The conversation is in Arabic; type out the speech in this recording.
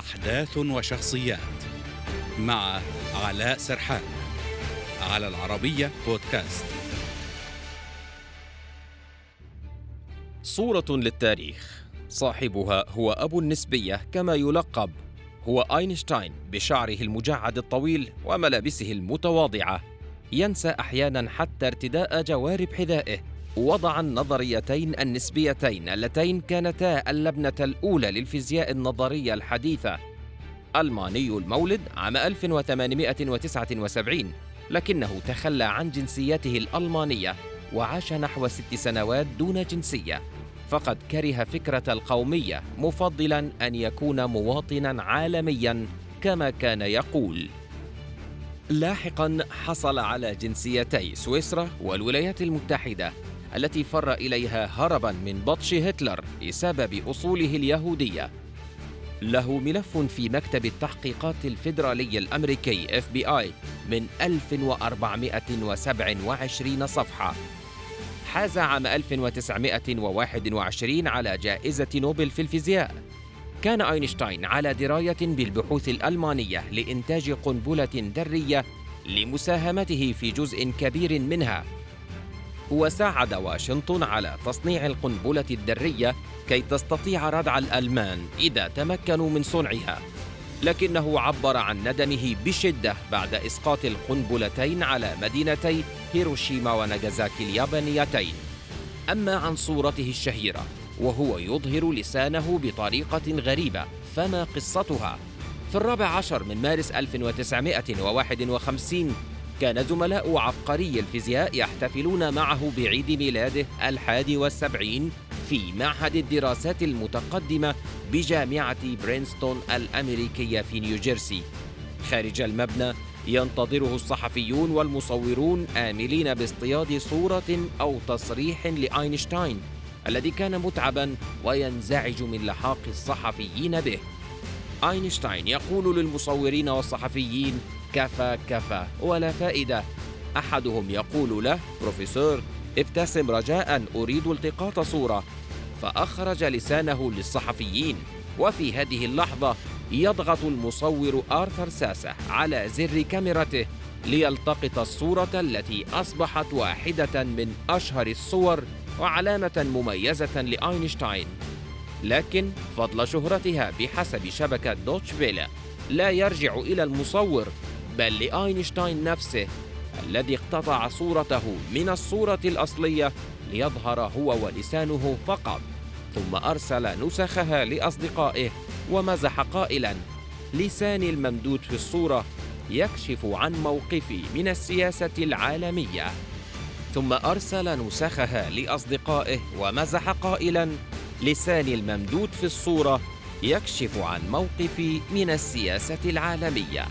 أحداث وشخصيات مع علاء سرحان على العربية بودكاست. صورة للتاريخ. صاحبها هو أبو النسبية كما يلقب. هو أينشتاين بشعره المجعد الطويل وملابسه المتواضعة. ينسى أحيانا حتى ارتداء جوارب حذائه. وضع النظريتين النسبيتين اللتين كانتا اللبنة الأولى للفيزياء النظرية الحديثة. ألماني المولد عام 1879 لكنه تخلى عن جنسيته الألمانية وعاش نحو ست سنوات دون جنسية. فقد كره فكرة القومية مفضلا أن يكون مواطنا عالميا كما كان يقول. لاحقا حصل على جنسيتي سويسرا والولايات المتحدة. التي فر إليها هربا من بطش هتلر بسبب أصوله اليهودية. له ملف في مكتب التحقيقات الفيدرالي الأمريكي FBI من 1427 صفحة. حاز عام 1921 على جائزة نوبل في الفيزياء. كان أينشتاين على دراية بالبحوث الألمانية لإنتاج قنبلة ذرية لمساهمته في جزء كبير منها. وساعد واشنطن على تصنيع القنبلة الذرية كي تستطيع ردع الألمان إذا تمكنوا من صنعها لكنه عبر عن ندمه بشدة بعد إسقاط القنبلتين على مدينتي هيروشيما وناغازاكي اليابانيتين أما عن صورته الشهيرة وهو يظهر لسانه بطريقة غريبة فما قصتها؟ في الرابع عشر من مارس 1951 كان زملاء عبقري الفيزياء يحتفلون معه بعيد ميلاده الحادي والسبعين في معهد الدراسات المتقدمة بجامعة برينستون الأمريكية في نيوجيرسي. خارج المبنى ينتظره الصحفيون والمصورون آملين باصطياد صورة أو تصريح لأينشتاين الذي كان متعبا وينزعج من لحاق الصحفيين به. أينشتاين يقول للمصورين والصحفيين كفى كفى. ولا فائدة. أحدهم يقول له بروفيسور ابتسم رجاء أريد التقاط صورة. فأخرج لسانه للصحفيين. وفي هذه اللحظة يضغط المصور آرثر ساسة على زر كاميرته ليلتقط الصورة التي أصبحت واحدة من أشهر الصور وعلامة مميزة لأينشتاين. لكن فضل شهرتها بحسب شبكة دوتش فيلا لا يرجع إلى المصور. بل لأينشتاين نفسه الذي اقتطع صورته من الصورة الأصلية ليظهر هو ولسانه فقط ثم أرسل نسخها لأصدقائه ومزح قائلا لساني الممدود في الصورة يكشف عن موقفي من السياسة العالمية. ثم أرسل نسخها لأصدقائه ومزح قائلا لساني الممدود في الصورة يكشف عن موقفي من السياسة العالمية.